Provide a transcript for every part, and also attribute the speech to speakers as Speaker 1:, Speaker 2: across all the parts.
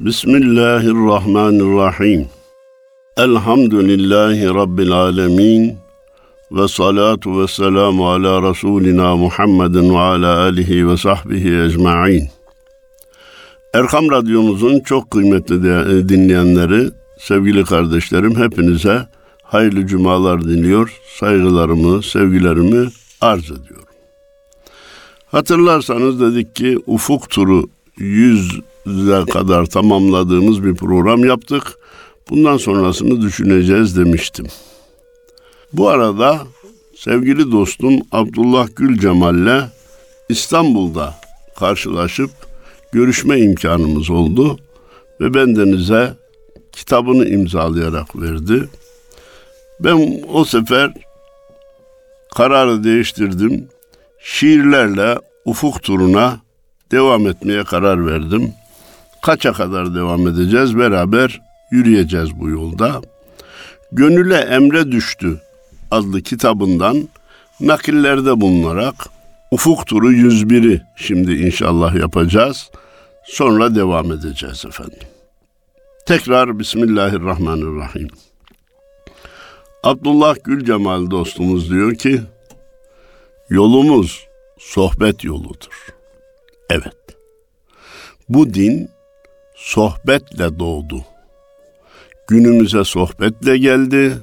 Speaker 1: Bismillahirrahmanirrahim. Elhamdülillahi Rabbil alemin. Ve salatu ve selamu ala Resulina Muhammedin ve ala alihi ve sahbihi ecma'in. Erkam Radyomuzun çok kıymetli dinleyenleri, sevgili kardeşlerim hepinize hayırlı cumalar diliyor. Saygılarımı, sevgilerimi arz ediyorum. Hatırlarsanız dedik ki ufuk turu 100'e kadar tamamladığımız bir program yaptık. Bundan sonrasını düşüneceğiz demiştim. Bu arada sevgili dostum Abdullah Gül Cemal'le İstanbul'da karşılaşıp görüşme imkanımız oldu ve bendenize kitabını imzalayarak verdi. Ben o sefer kararı değiştirdim. Şiirlerle ufuk turuna devam etmeye karar verdim. Kaça kadar devam edeceğiz? Beraber yürüyeceğiz bu yolda. Gönüle emre düştü adlı kitabından nakillerde bulunarak Ufuk Turu 101'i şimdi inşallah yapacağız. Sonra devam edeceğiz efendim. Tekrar Bismillahirrahmanirrahim. Abdullah Gülcemal dostumuz diyor ki, yolumuz sohbet yoludur. Evet, bu din sohbetle doğdu. Günümüze sohbetle geldi,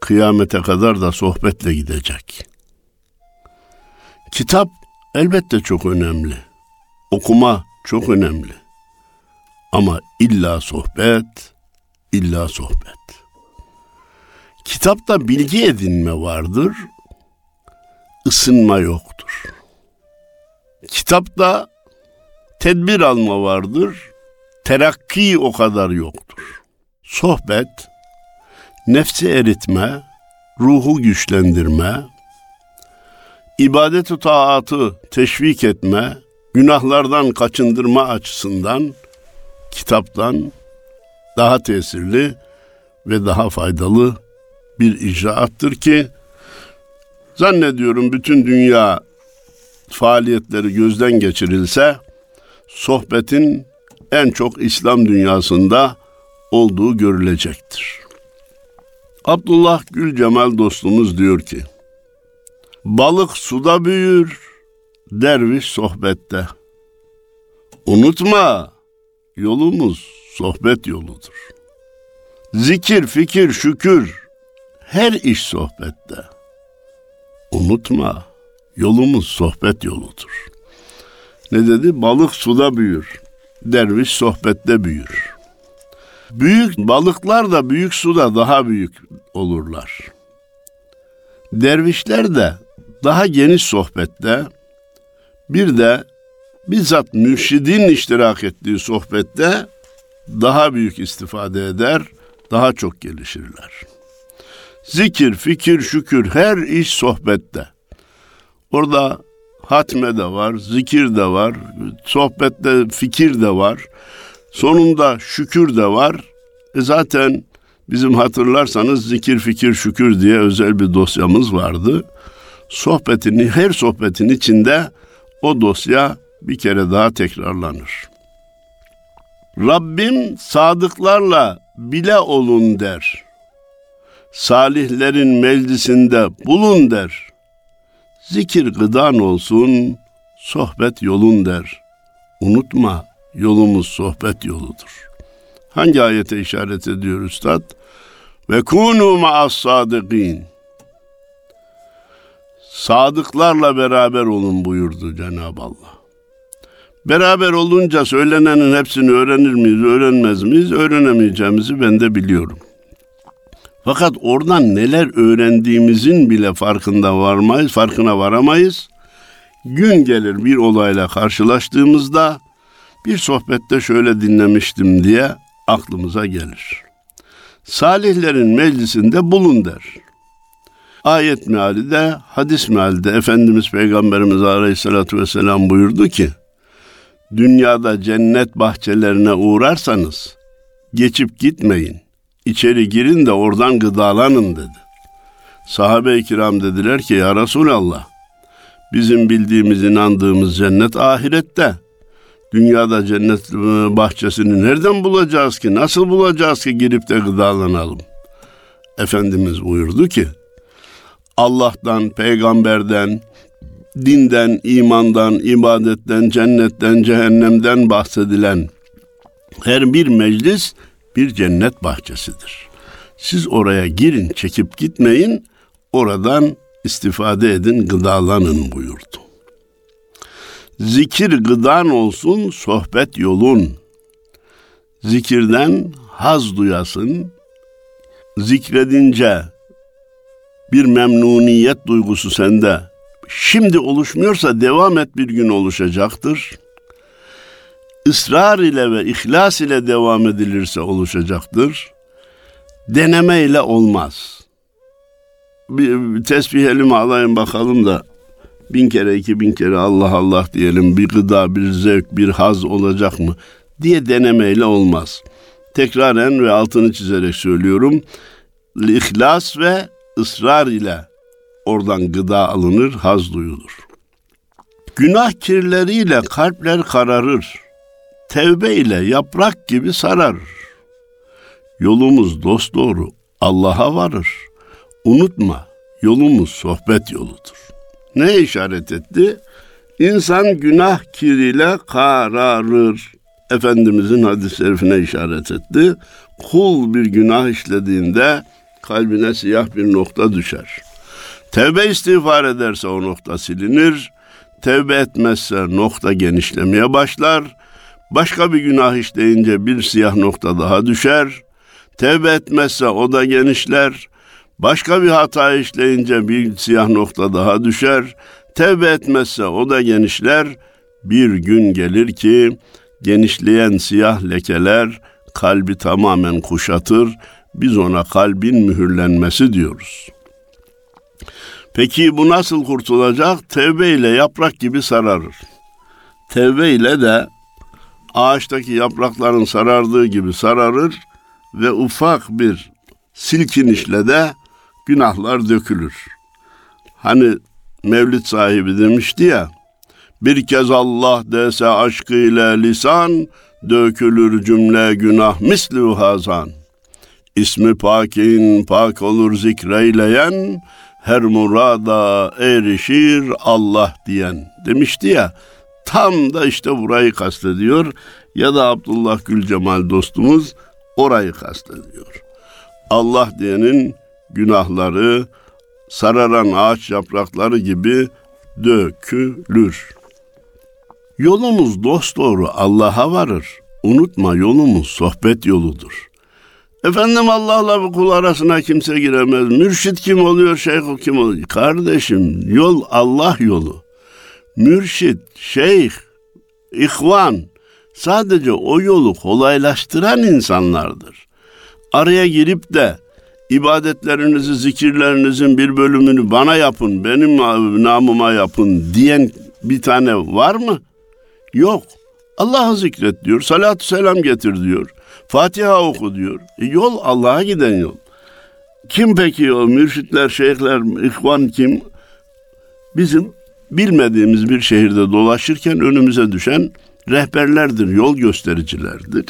Speaker 1: kıyamete kadar da sohbetle gidecek. Kitap elbette çok önemli. Okuma çok önemli. Ama illa sohbet, illa sohbet. Kitapta bilgi edinme vardır, ısınma yoktur. Kitapta tedbir alma vardır, terakki o kadar yoktur. Sohbet, nefsi eritme, ruhu güçlendirme, ibadet-i taatı teşvik etme, günahlardan kaçındırma açısından kitaptan daha tesirli ve daha faydalı bir icraattır ki zannediyorum bütün dünya faaliyetleri gözden geçirilse sohbetin en çok İslam dünyasında olduğu görülecektir. Abdullah Gül Cemal dostumuz diyor ki, Balık suda büyür, derviş sohbette. Unutma, yolumuz sohbet yoludur. Zikir, fikir, şükür, her iş sohbette. Unutma, yolumuz sohbet yoludur. Ne dedi? Balık suda büyür, derviş sohbette büyür. Büyük balıklar da büyük suda daha büyük olurlar. Dervişler de daha geniş sohbette bir de bizzat mürşidin iştirak ettiği sohbette daha büyük istifade eder, daha çok gelişirler. Zikir, fikir, şükür her iş sohbette. Orada hatme de var, zikir de var, sohbette fikir de var. Sonunda şükür de var. E zaten bizim hatırlarsanız zikir, fikir, şükür diye özel bir dosyamız vardı. Sohbetini, her sohbetin içinde o dosya bir kere daha tekrarlanır. Rabbim sadıklarla bile olun der. Salihlerin meclisinde bulun der. Zikir gıdan olsun, sohbet yolun der. Unutma, yolumuz sohbet yoludur. Hangi ayete işaret ediyor üstad? Ve kunu ma'as sadıkin. Sadıklarla beraber olun buyurdu Cenab-ı Allah. Beraber olunca söylenenin hepsini öğrenir miyiz, öğrenmez miyiz? Öğrenemeyeceğimizi ben de biliyorum. Fakat oradan neler öğrendiğimizin bile farkında varmayız, farkına varamayız. Gün gelir bir olayla karşılaştığımızda bir sohbette şöyle dinlemiştim diye aklımıza gelir. Salihlerin meclisinde bulun der. Ayet meali de hadis meali de Efendimiz Peygamberimiz Aleyhisselatü Vesselam buyurdu ki dünyada cennet bahçelerine uğrarsanız geçip gitmeyin. İçeri girin de oradan gıdalanın dedi. Sahabe-i kiram dediler ki ya Resulallah bizim bildiğimiz inandığımız cennet ahirette. Dünyada cennet e, bahçesini nereden bulacağız ki? Nasıl bulacağız ki girip de gıdalanalım? Efendimiz buyurdu ki Allah'tan, peygamberden, dinden, imandan, ibadetten, cennetten, cehennemden bahsedilen her bir meclis bir cennet bahçesidir. Siz oraya girin, çekip gitmeyin, oradan istifade edin, gıdalanın buyurdu. Zikir gıdan olsun, sohbet yolun. Zikirden haz duyasın. Zikredince bir memnuniyet duygusu sende şimdi oluşmuyorsa devam et bir gün oluşacaktır. Israr ile ve ihlas ile devam edilirse oluşacaktır. Deneme ile olmaz. Bir, bir tesbih elime alayım bakalım da bin kere iki bin kere Allah Allah diyelim bir gıda bir zevk bir haz olacak mı diye denemeyle olmaz. Tekraren ve altını çizerek söylüyorum. İhlas ve ısrar ile oradan gıda alınır, haz duyulur. Günah kirleriyle kalpler kararır. Tevbe ile yaprak gibi sarar. Yolumuz dosdoğru Allah'a varır. Unutma yolumuz sohbet yoludur. Ne işaret etti? İnsan günah kiriyle kararır. Efendimizin hadis-i şerifine işaret etti. Kul bir günah işlediğinde kalbine siyah bir nokta düşer. Tevbe istiğfar ederse o nokta silinir. Tevbe etmezse nokta genişlemeye başlar. Başka bir günah işleyince bir siyah nokta daha düşer. Tevbe etmezse o da genişler. Başka bir hata işleyince bir siyah nokta daha düşer. Tevbe etmezse o da genişler. Bir gün gelir ki genişleyen siyah lekeler kalbi tamamen kuşatır. Biz ona kalbin mühürlenmesi diyoruz. Peki bu nasıl kurtulacak? Tevbe ile yaprak gibi sararır. Tevbe ile de ağaçtaki yaprakların sarardığı gibi sararır ve ufak bir silkinişle de günahlar dökülür. Hani Mevlid sahibi demişti ya, bir kez Allah dese aşkıyla lisan, dökülür cümle günah misli hazan. İsmi pakin pak olur zikreyleyen, her murada erişir Allah diyen demişti ya. Tam da işte burayı kastediyor ya da Abdullah Gül Cemal dostumuz orayı kastediyor. Allah diyenin günahları sararan ağaç yaprakları gibi dökülür. Yolumuz dosdoğru Allah'a varır. Unutma yolumuz sohbet yoludur. Efendim Allah'la bu kul arasına kimse giremez. Mürşit kim oluyor, şeyh kim oluyor? Kardeşim yol Allah yolu. Mürşit, şeyh, ihvan sadece o yolu kolaylaştıran insanlardır. Araya girip de ibadetlerinizi, zikirlerinizin bir bölümünü bana yapın, benim namıma yapın diyen bir tane var mı? Yok. Allah'ı zikret diyor, salatü selam getir diyor. Fatiha oku diyor. E, yol Allah'a giden yol. Kim peki o mürşitler, şeyhler, ihvan kim? Bizim bilmediğimiz bir şehirde dolaşırken önümüze düşen rehberlerdir, yol göstericilerdir.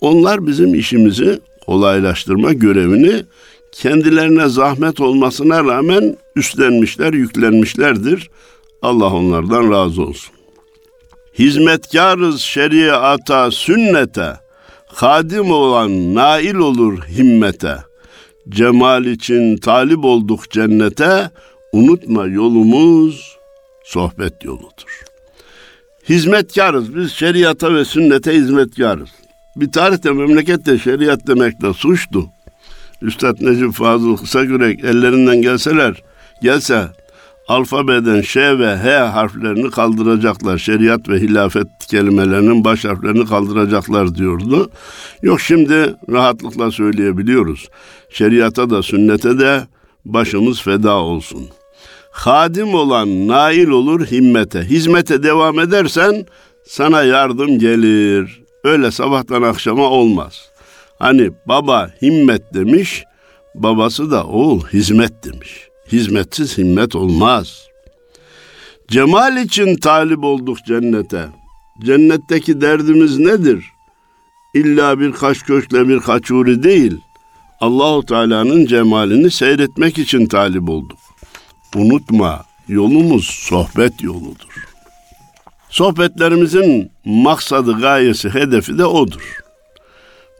Speaker 1: Onlar bizim işimizi kolaylaştırma görevini kendilerine zahmet olmasına rağmen üstlenmişler, yüklenmişlerdir. Allah onlardan razı olsun. Hizmetkarız şeriata, sünnete, Hadim olan nail olur himmete. Cemal için talip olduk cennete. Unutma yolumuz sohbet yoludur. Hizmetkarız. Biz şeriata ve sünnete hizmetkarız. Bir tarihte memlekette şeriat demek de suçtu. Üstad Necip Fazıl Kısagürek ellerinden gelseler, gelse alfabeden Ş ve H harflerini kaldıracaklar. Şeriat ve hilafet kelimelerinin baş harflerini kaldıracaklar diyordu. Yok şimdi rahatlıkla söyleyebiliyoruz. Şeriata da sünnete de başımız feda olsun. Hadim olan nail olur himmete. Hizmete devam edersen sana yardım gelir. Öyle sabahtan akşama olmaz. Hani baba himmet demiş, babası da oğul hizmet demiş. Hizmetsiz himmet olmaz. Cemal için talip olduk cennete. Cennetteki derdimiz nedir? İlla bir kaş köşkle bir kaçuri değil. Allahu Teala'nın cemalini seyretmek için talip olduk. Unutma, yolumuz sohbet yoludur. Sohbetlerimizin maksadı, gayesi, hedefi de odur.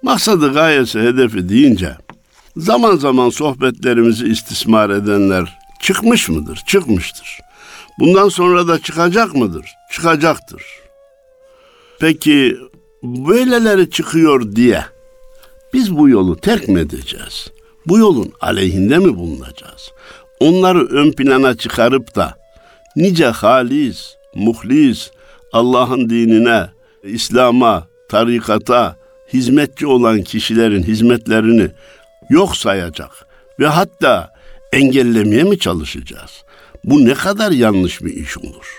Speaker 1: Maksadı, gayesi, hedefi deyince zaman zaman sohbetlerimizi istismar edenler çıkmış mıdır? Çıkmıştır. Bundan sonra da çıkacak mıdır? Çıkacaktır. Peki böyleleri çıkıyor diye biz bu yolu terk mi edeceğiz? Bu yolun aleyhinde mi bulunacağız? Onları ön plana çıkarıp da nice halis, muhlis, Allah'ın dinine, İslam'a, tarikata hizmetçi olan kişilerin hizmetlerini yok sayacak ve hatta engellemeye mi çalışacağız? Bu ne kadar yanlış bir iş olur.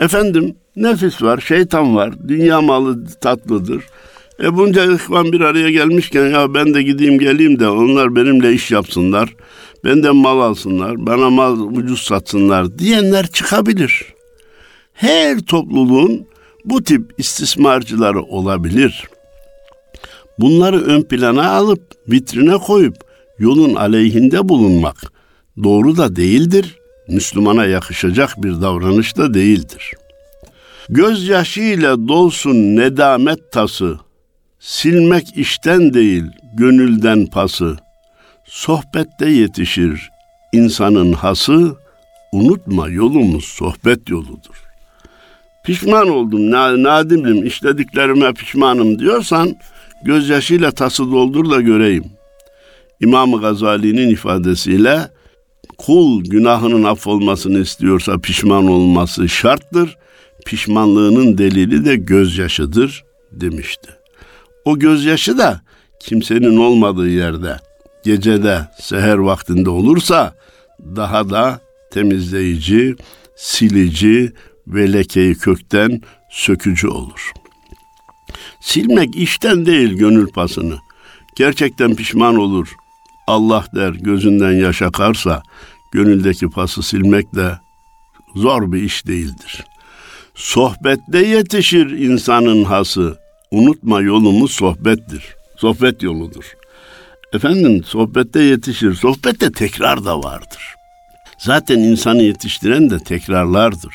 Speaker 1: Efendim nefis var, şeytan var, dünya malı tatlıdır. E bunca ihvan bir araya gelmişken ya ben de gideyim geleyim de onlar benimle iş yapsınlar. Benden mal alsınlar, bana mal ucuz satsınlar diyenler çıkabilir. Her topluluğun bu tip istismarcıları olabilir. Bunları ön plana alıp vitrine koyup yolun aleyhinde bulunmak doğru da değildir. Müslümana yakışacak bir davranış da değildir. Gözyaşıyla dolsun nedamet tası, silmek işten değil gönülden pası, sohbette yetişir insanın hası, unutma yolumuz sohbet yoludur. Pişman oldum, nadimdim, işlediklerime pişmanım diyorsan, gözyaşıyla tası doldur da göreyim. İmam Gazali'nin ifadesiyle, kul günahının affolmasını istiyorsa pişman olması şarttır. Pişmanlığının delili de gözyaşıdır demişti. O gözyaşı da kimsenin olmadığı yerde, gecede, seher vaktinde olursa daha da temizleyici, silici ve lekeyi kökten sökücü olur. Silmek işten değil gönül pasını. Gerçekten pişman olur. Allah der gözünden yaş akarsa gönüldeki pası silmek de zor bir iş değildir. Sohbette yetişir insanın hası. Unutma yolumuz sohbettir. Sohbet yoludur. Efendim sohbette yetişir. Sohbette tekrar da vardır. Zaten insanı yetiştiren de tekrarlardır.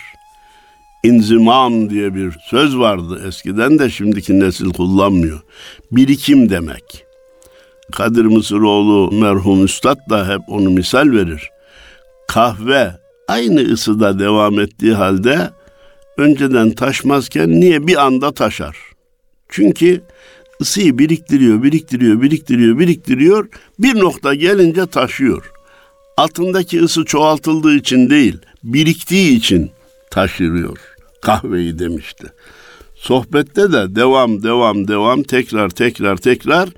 Speaker 1: İnzimam diye bir söz vardı eskiden de şimdiki nesil kullanmıyor. Birikim demek. Kadir Mısıroğlu merhum üstad da hep onu misal verir. Kahve aynı ısıda devam ettiği halde önceden taşmazken niye bir anda taşar? Çünkü ısıyı biriktiriyor, biriktiriyor, biriktiriyor, biriktiriyor. Bir nokta gelince taşıyor. Altındaki ısı çoğaltıldığı için değil, biriktiği için taşırıyor kahveyi demişti. Sohbette de devam, devam, devam, tekrar, tekrar, tekrar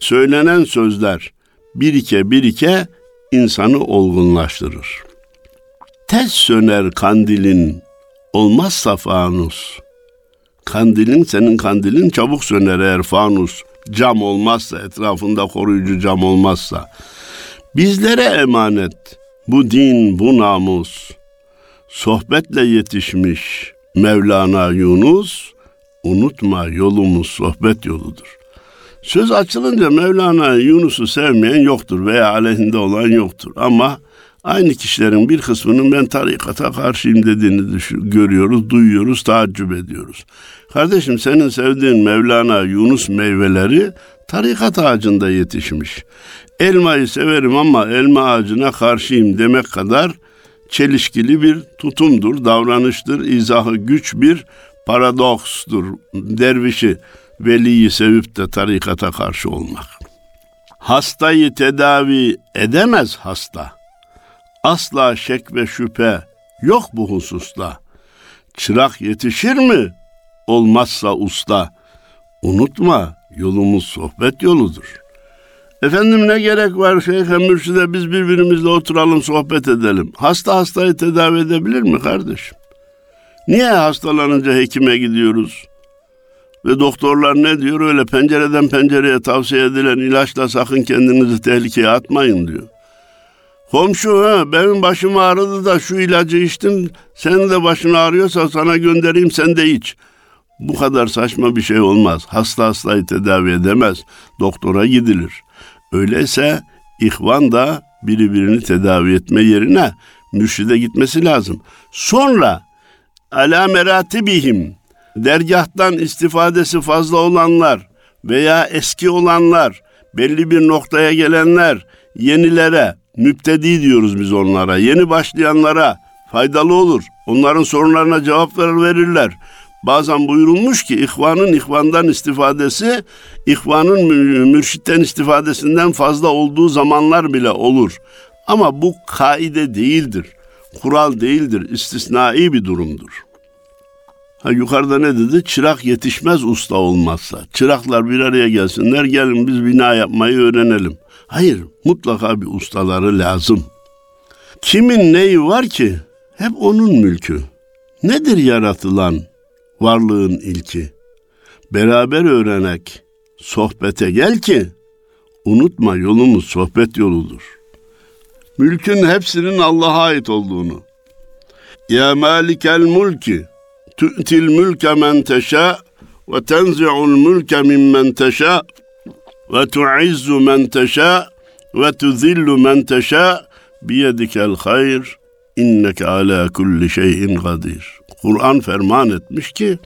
Speaker 1: söylenen sözler birike birike insanı olgunlaştırır. Tez söner kandilin olmazsa fanus. Kandilin senin kandilin çabuk söner eğer fanus cam olmazsa etrafında koruyucu cam olmazsa. Bizlere emanet bu din bu namus. Sohbetle yetişmiş Mevlana Yunus unutma yolumuz sohbet yoludur. Söz açılınca Mevlana Yunus'u sevmeyen yoktur veya aleyhinde olan yoktur. Ama aynı kişilerin bir kısmının ben tarikata karşıyım dediğini düşün, görüyoruz, duyuyoruz, taaccüp ediyoruz. Kardeşim senin sevdiğin Mevlana Yunus meyveleri tarikat ağacında yetişmiş. Elmayı severim ama elma ağacına karşıyım demek kadar çelişkili bir tutumdur, davranıştır, izahı güç bir paradokstur. Dervişi veliyi sevip de tarikata karşı olmak. Hastayı tedavi edemez hasta. Asla şek ve şüphe yok bu hususta. Çırak yetişir mi? Olmazsa usta. Unutma yolumuz sohbet yoludur. Efendim ne gerek var Şeyh Mürşid'e biz birbirimizle oturalım sohbet edelim. Hasta hastayı tedavi edebilir mi kardeşim? Niye hastalanınca hekime gidiyoruz? Ve doktorlar ne diyor? Öyle pencereden pencereye tavsiye edilen ilaçla sakın kendinizi tehlikeye atmayın diyor. Komşu ha benim başım ağrıdı da şu ilacı içtim. Senin de başın ağrıyorsa sana göndereyim sen de iç. Bu kadar saçma bir şey olmaz. Hasta hastayı tedavi edemez. Doktora gidilir. Öyleyse ihvan da biri birini tedavi etme yerine mürşide gitmesi lazım. Sonra ala meratibihim dergahtan istifadesi fazla olanlar veya eski olanlar, belli bir noktaya gelenler, yenilere, müptedi diyoruz biz onlara, yeni başlayanlara faydalı olur. Onların sorunlarına cevaplar verirler. Bazen buyurulmuş ki ihvanın ihvandan istifadesi, ihvanın mürşitten istifadesinden fazla olduğu zamanlar bile olur. Ama bu kaide değildir, kural değildir, istisnai bir durumdur. Ha yukarıda ne dedi? Çırak yetişmez usta olmazsa. Çıraklar bir araya gelsinler, gelin biz bina yapmayı öğrenelim. Hayır, mutlaka bir ustaları lazım. Kimin neyi var ki? Hep onun mülkü. Nedir yaratılan varlığın ilki? Beraber öğrenek, sohbete gel ki unutma yolumuz sohbet yoludur. Mülkün hepsinin Allah'a ait olduğunu. Ya malikel mulki tu'til mülke men teşâ ve tenzi'ul mülke mimmen teşâ ve tu'izzu men teşâ ve tuzillu men teşâ biyedikel hayr inneke ala kulli şeyin kadir. Kur'an ferman etmiş ki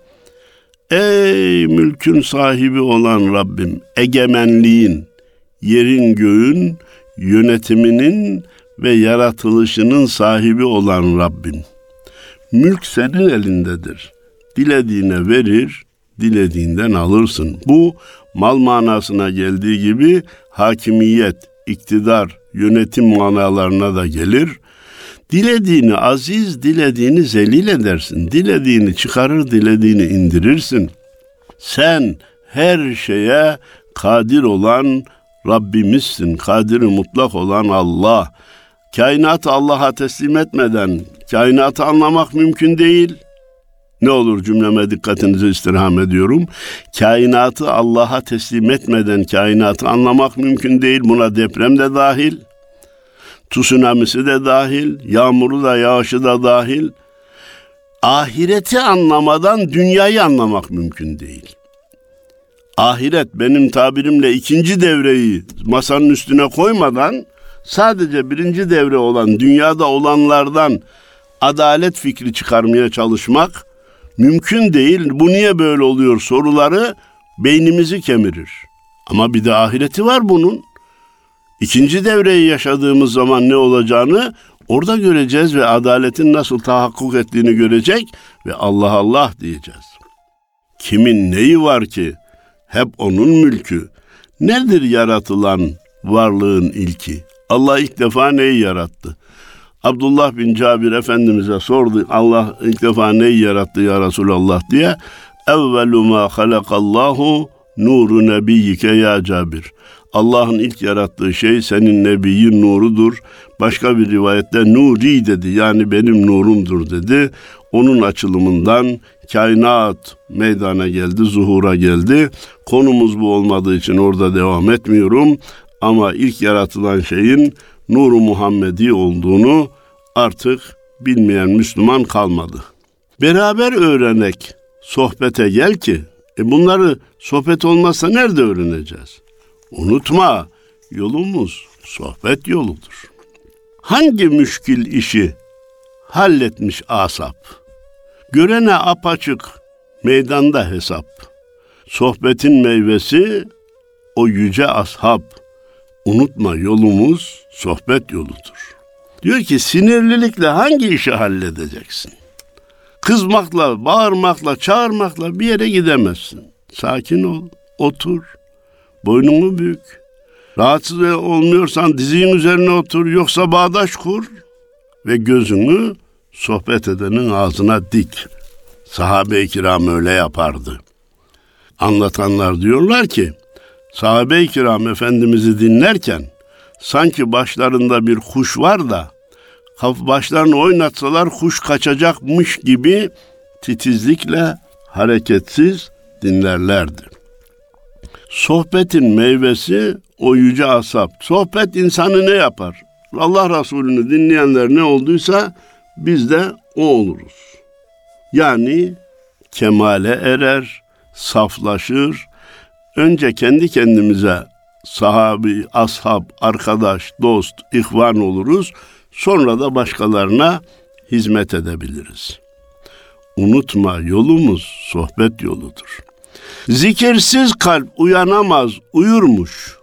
Speaker 1: Ey mülkün sahibi olan Rabbim, egemenliğin, yerin göğün, yönetiminin ve yaratılışının sahibi olan Rabbim. Mülk senin elindedir. Dilediğine verir, dilediğinden alırsın. Bu mal manasına geldiği gibi hakimiyet, iktidar, yönetim manalarına da gelir. Dilediğini aziz, dilediğini zelil edersin. Dilediğini çıkarır, dilediğini indirirsin. Sen her şeye kadir olan Rabbimizsin. Kadiri mutlak olan Allah. Kainatı Allah'a teslim etmeden kainatı anlamak mümkün değil. Ne olur cümleme dikkatinizi istirham ediyorum. Kainatı Allah'a teslim etmeden kainatı anlamak mümkün değil. Buna deprem de dahil. Tsunamisi de dahil. Yağmuru da yağışı da dahil. Ahireti anlamadan dünyayı anlamak mümkün değil. Ahiret benim tabirimle ikinci devreyi masanın üstüne koymadan sadece birinci devre olan dünyada olanlardan adalet fikri çıkarmaya çalışmak mümkün değil. Bu niye böyle oluyor soruları beynimizi kemirir. Ama bir de ahireti var bunun. İkinci devreyi yaşadığımız zaman ne olacağını orada göreceğiz ve adaletin nasıl tahakkuk ettiğini görecek ve Allah Allah diyeceğiz. Kimin neyi var ki? Hep onun mülkü. Nedir yaratılan varlığın ilki? Allah ilk defa neyi yarattı? Abdullah bin Cabir Efendimiz'e sordu. Allah ilk defa neyi yarattı ya Resulallah diye. Evvelu ma halakallahu nuru nebiyyike ya Cabir. Allah'ın ilk yarattığı şey senin nebiyin nurudur. Başka bir rivayette nuri dedi yani benim nurumdur dedi. Onun açılımından kainat meydana geldi, zuhura geldi. Konumuz bu olmadığı için orada devam etmiyorum. Ama ilk yaratılan şeyin nuru Muhammedi olduğunu artık bilmeyen Müslüman kalmadı. Beraber öğrenek, sohbete gel ki, e bunları sohbet olmazsa nerede öğreneceğiz? Unutma, yolumuz sohbet yoludur. Hangi müşkil işi halletmiş asap? Görene apaçık, meydanda hesap. Sohbetin meyvesi o yüce ashab. Unutma yolumuz sohbet yoludur. Diyor ki sinirlilikle hangi işi halledeceksin? Kızmakla, bağırmakla, çağırmakla bir yere gidemezsin. Sakin ol, otur. Boynunu bük. Rahatsız olmuyorsan dizinin üzerine otur, yoksa bağdaş kur ve gözünü sohbet edenin ağzına dik. Sahabe-i kiram öyle yapardı. Anlatanlar diyorlar ki, sahabe-i kiram Efendimiz'i dinlerken sanki başlarında bir kuş var da başlarını oynatsalar kuş kaçacakmış gibi titizlikle hareketsiz dinlerlerdi. Sohbetin meyvesi o yüce asap. Sohbet insanı ne yapar? Allah Resulü'nü dinleyenler ne olduysa biz de o oluruz. Yani kemale erer, saflaşır. Önce kendi kendimize sahabi, ashab, arkadaş, dost, ihvan oluruz. Sonra da başkalarına hizmet edebiliriz. Unutma yolumuz sohbet yoludur. Zikirsiz kalp uyanamaz, uyurmuş.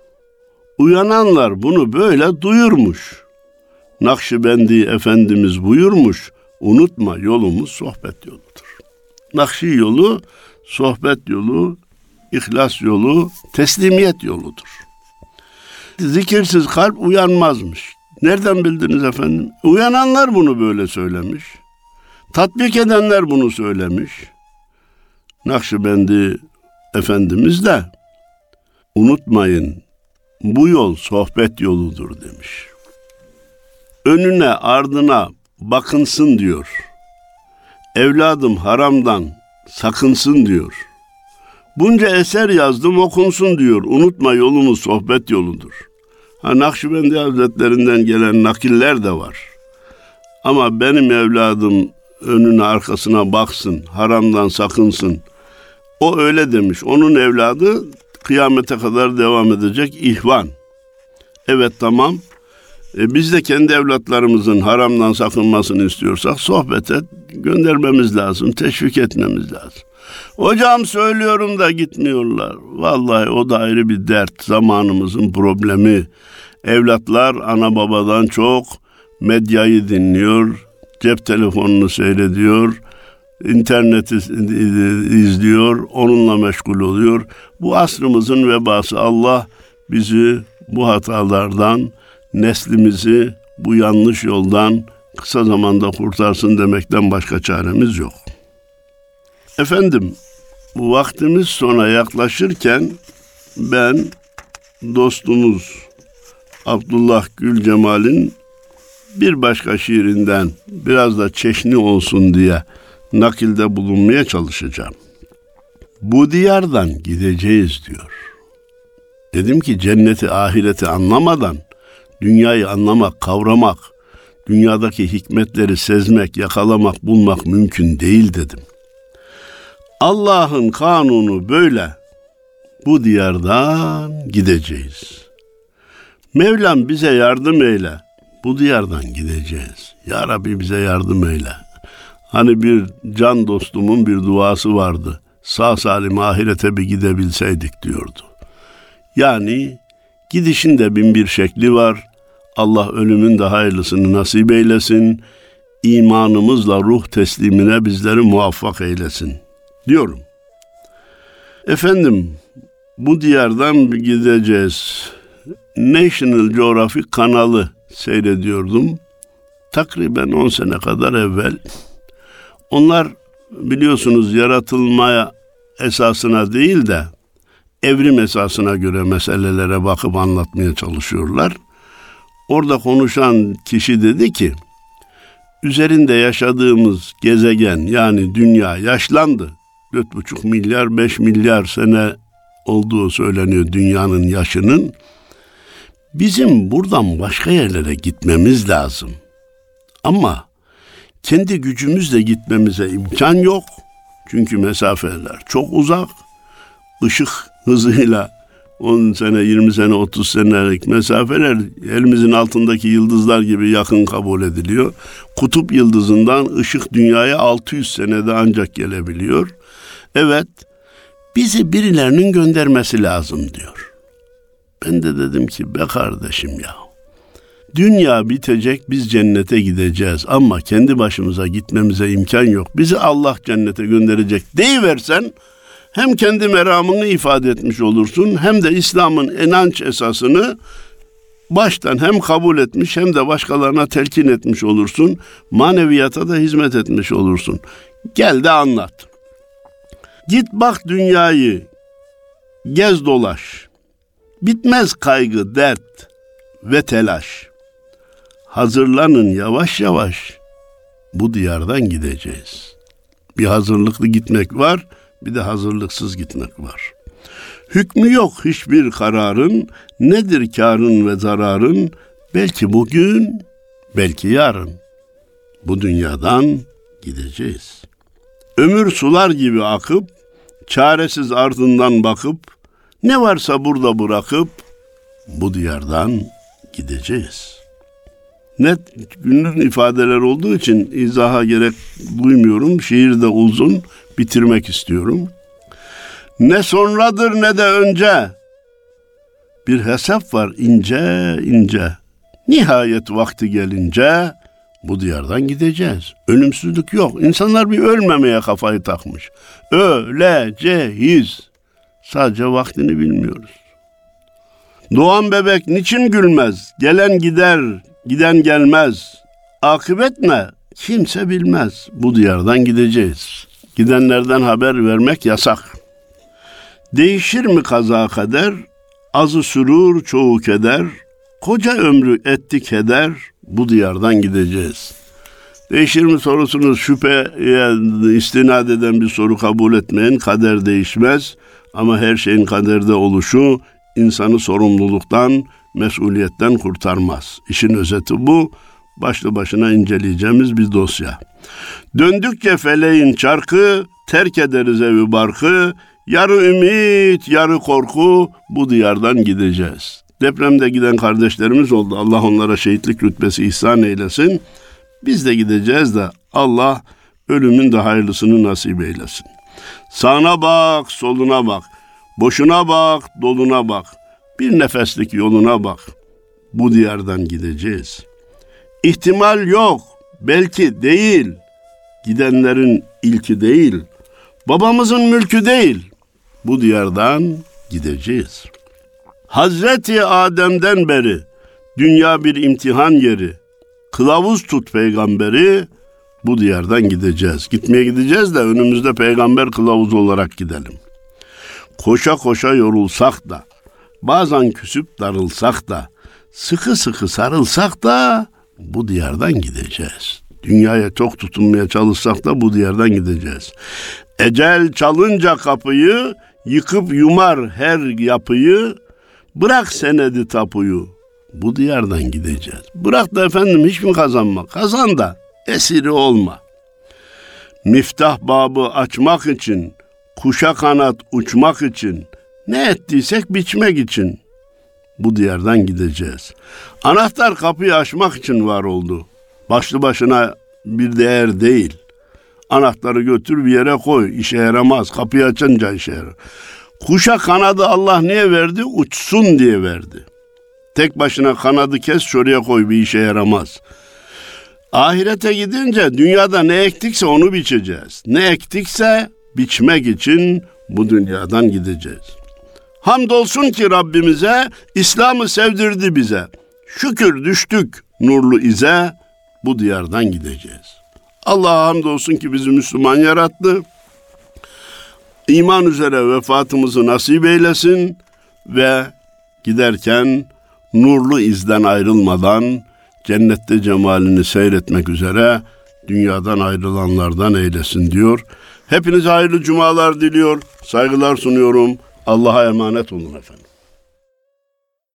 Speaker 1: Uyananlar bunu böyle duyurmuş. Nakşibendi Efendimiz buyurmuş, unutma yolumuz sohbet yoludur. Nakşi yolu, sohbet yolu, ihlas yolu, teslimiyet yoludur. Zikirsiz kalp uyanmazmış. Nereden bildiniz efendim? Uyananlar bunu böyle söylemiş. Tatbik edenler bunu söylemiş. Nakşibendi Efendimiz de unutmayın bu yol sohbet yoludur demiş. Önüne ardına bakınsın diyor. Evladım haramdan sakınsın diyor. Bunca eser yazdım okunsun diyor. Unutma yolumuz sohbet yoludur. Ha, Nakşibendi Hazretlerinden gelen nakiller de var. Ama benim evladım önüne arkasına baksın, haramdan sakınsın. O öyle demiş. Onun evladı kıyamete kadar devam edecek ihvan. Evet tamam. E, biz de kendi evlatlarımızın haramdan sakınmasını istiyorsak sohbete göndermemiz lazım, teşvik etmemiz lazım. Hocam söylüyorum da gitmiyorlar. Vallahi o da ayrı bir dert. Zamanımızın problemi. Evlatlar ana babadan çok medyayı dinliyor, cep telefonunu seyrediyor, interneti izliyor, onunla meşgul oluyor. Bu asrımızın vebası Allah bizi bu hatalardan, neslimizi bu yanlış yoldan kısa zamanda kurtarsın demekten başka çaremiz yok. Efendim, bu vaktimiz sona yaklaşırken ben dostumuz Abdullah Gül Cemal'in bir başka şiirinden biraz da çeşni olsun diye nakilde bulunmaya çalışacağım. Bu diyardan gideceğiz diyor. Dedim ki cenneti ahireti anlamadan dünyayı anlamak, kavramak, dünyadaki hikmetleri sezmek, yakalamak, bulmak mümkün değil dedim. Allah'ın kanunu böyle. Bu diyardan gideceğiz. Mevlam bize yardım eyle. Bu diyardan gideceğiz. Ya Rabbi bize yardım eyle. Hani bir can dostumun bir duası vardı. Sağ salim ahirete bir gidebilseydik diyordu. Yani gidişin de bin bir şekli var. Allah ölümün de hayırlısını nasip eylesin. İmanımızla ruh teslimine bizleri muvaffak eylesin diyorum. Efendim bu diyardan gideceğiz. National Geographic kanalı seyrediyordum. Takriben 10 sene kadar evvel. Onlar biliyorsunuz yaratılmaya esasına değil de evrim esasına göre meselelere bakıp anlatmaya çalışıyorlar. Orada konuşan kişi dedi ki, üzerinde yaşadığımız gezegen yani dünya yaşlandı. 4,5 milyar 5 milyar sene olduğu söyleniyor dünyanın yaşının. Bizim buradan başka yerlere gitmemiz lazım. Ama kendi gücümüzle gitmemize imkan yok. Çünkü mesafeler çok uzak. Işık hızıyla 10 sene, 20 sene, 30 senelik mesafeler elimizin altındaki yıldızlar gibi yakın kabul ediliyor. Kutup yıldızından ışık dünyaya 600 senede ancak gelebiliyor. Evet, bizi birilerinin göndermesi lazım diyor. Ben de dedim ki be kardeşim ya. Dünya bitecek biz cennete gideceğiz ama kendi başımıza gitmemize imkan yok. Bizi Allah cennete gönderecek deyiversen hem kendi meramını ifade etmiş olursun hem de İslam'ın inanç esasını baştan hem kabul etmiş hem de başkalarına telkin etmiş olursun. Maneviyata da hizmet etmiş olursun. Gel de anlat. Git bak dünyayı. Gez dolaş. Bitmez kaygı, dert ve telaş. Hazırlanın yavaş yavaş. Bu diyardan gideceğiz. Bir hazırlıklı gitmek var, bir de hazırlıksız gitmek var. Hükmü yok hiçbir kararın, nedir karın ve zararın? Belki bugün, belki yarın. Bu dünyadan gideceğiz. Ömür sular gibi akıp, çaresiz ardından bakıp, ne varsa burada bırakıp, bu diyardan gideceğiz. Net günlük ifadeler olduğu için izaha gerek duymuyorum. Şiir de uzun, bitirmek istiyorum. Ne sonradır ne de önce, bir hesap var ince ince. Nihayet vakti gelince bu diyardan gideceğiz. Ölümsüzlük yok. İnsanlar bir ölmemeye kafayı takmış. Öleceğiz. Sadece vaktini bilmiyoruz. Doğan bebek niçin gülmez? Gelen gider, giden gelmez. Akıbet ne? Kimse bilmez. Bu diyardan gideceğiz. Gidenlerden haber vermek yasak. Değişir mi kaza kader? Azı sürur, çoğu keder. Koca ömrü etti keder. Bu diyardan gideceğiz. Değişir mi sorusunuz şüpheye istinad eden bir soru kabul etmeyin. Kader değişmez ama her şeyin kaderde oluşu insanı sorumluluktan, mesuliyetten kurtarmaz. İşin özeti bu. Başlı başına inceleyeceğimiz bir dosya. Döndükçe feleğin çarkı, terk ederiz evi barkı, yarı ümit, yarı korku bu diyardan gideceğiz. Depremde giden kardeşlerimiz oldu. Allah onlara şehitlik rütbesi ihsan eylesin. Biz de gideceğiz de Allah ölümün de hayırlısını nasip eylesin. Sağına bak, soluna bak. Boşuna bak, doluna bak. Bir nefeslik yoluna bak. Bu diyardan gideceğiz. İhtimal yok, belki değil. Gidenlerin ilki değil. Babamızın mülkü değil. Bu diyardan gideceğiz. Hazreti Adem'den beri dünya bir imtihan yeri. Kılavuz tut peygamberi, bu diyardan gideceğiz. Gitmeye gideceğiz de önümüzde peygamber kılavuzu olarak gidelim. Koşa koşa yorulsak da, bazen küsüp darılsak da, sıkı sıkı sarılsak da bu diyardan gideceğiz. Dünyaya çok tutunmaya çalışsak da bu diyardan gideceğiz. Ecel çalınca kapıyı, yıkıp yumar her yapıyı, bırak senedi tapuyu, bu diyardan gideceğiz. Bırak da efendim hiç mi kazanma? Kazan da esiri olma. Miftah babı açmak için, kuşa kanat uçmak için, ne ettiysek biçmek için bu diyardan gideceğiz. Anahtar kapıyı açmak için var oldu. Başlı başına bir değer değil. Anahtarı götür bir yere koy. işe yaramaz. Kapıyı açınca işe yarar. Kuşa kanadı Allah niye verdi? Uçsun diye verdi. Tek başına kanadı kes şuraya koy bir işe yaramaz. Ahirete gidince dünyada ne ektikse onu biçeceğiz. Ne ektikse biçmek için bu dünyadan gideceğiz. Hamdolsun ki Rabbimize İslam'ı sevdirdi bize. Şükür düştük nurlu ize bu diyardan gideceğiz. Allah'a hamdolsun ki bizi Müslüman yarattı. İman üzere vefatımızı nasip eylesin ve giderken nurlu izden ayrılmadan cennette cemalini seyretmek üzere dünyadan ayrılanlardan eylesin diyor. Hepinize hayırlı cumalar diliyor. Saygılar sunuyorum. Allah'a emanet olun efendim.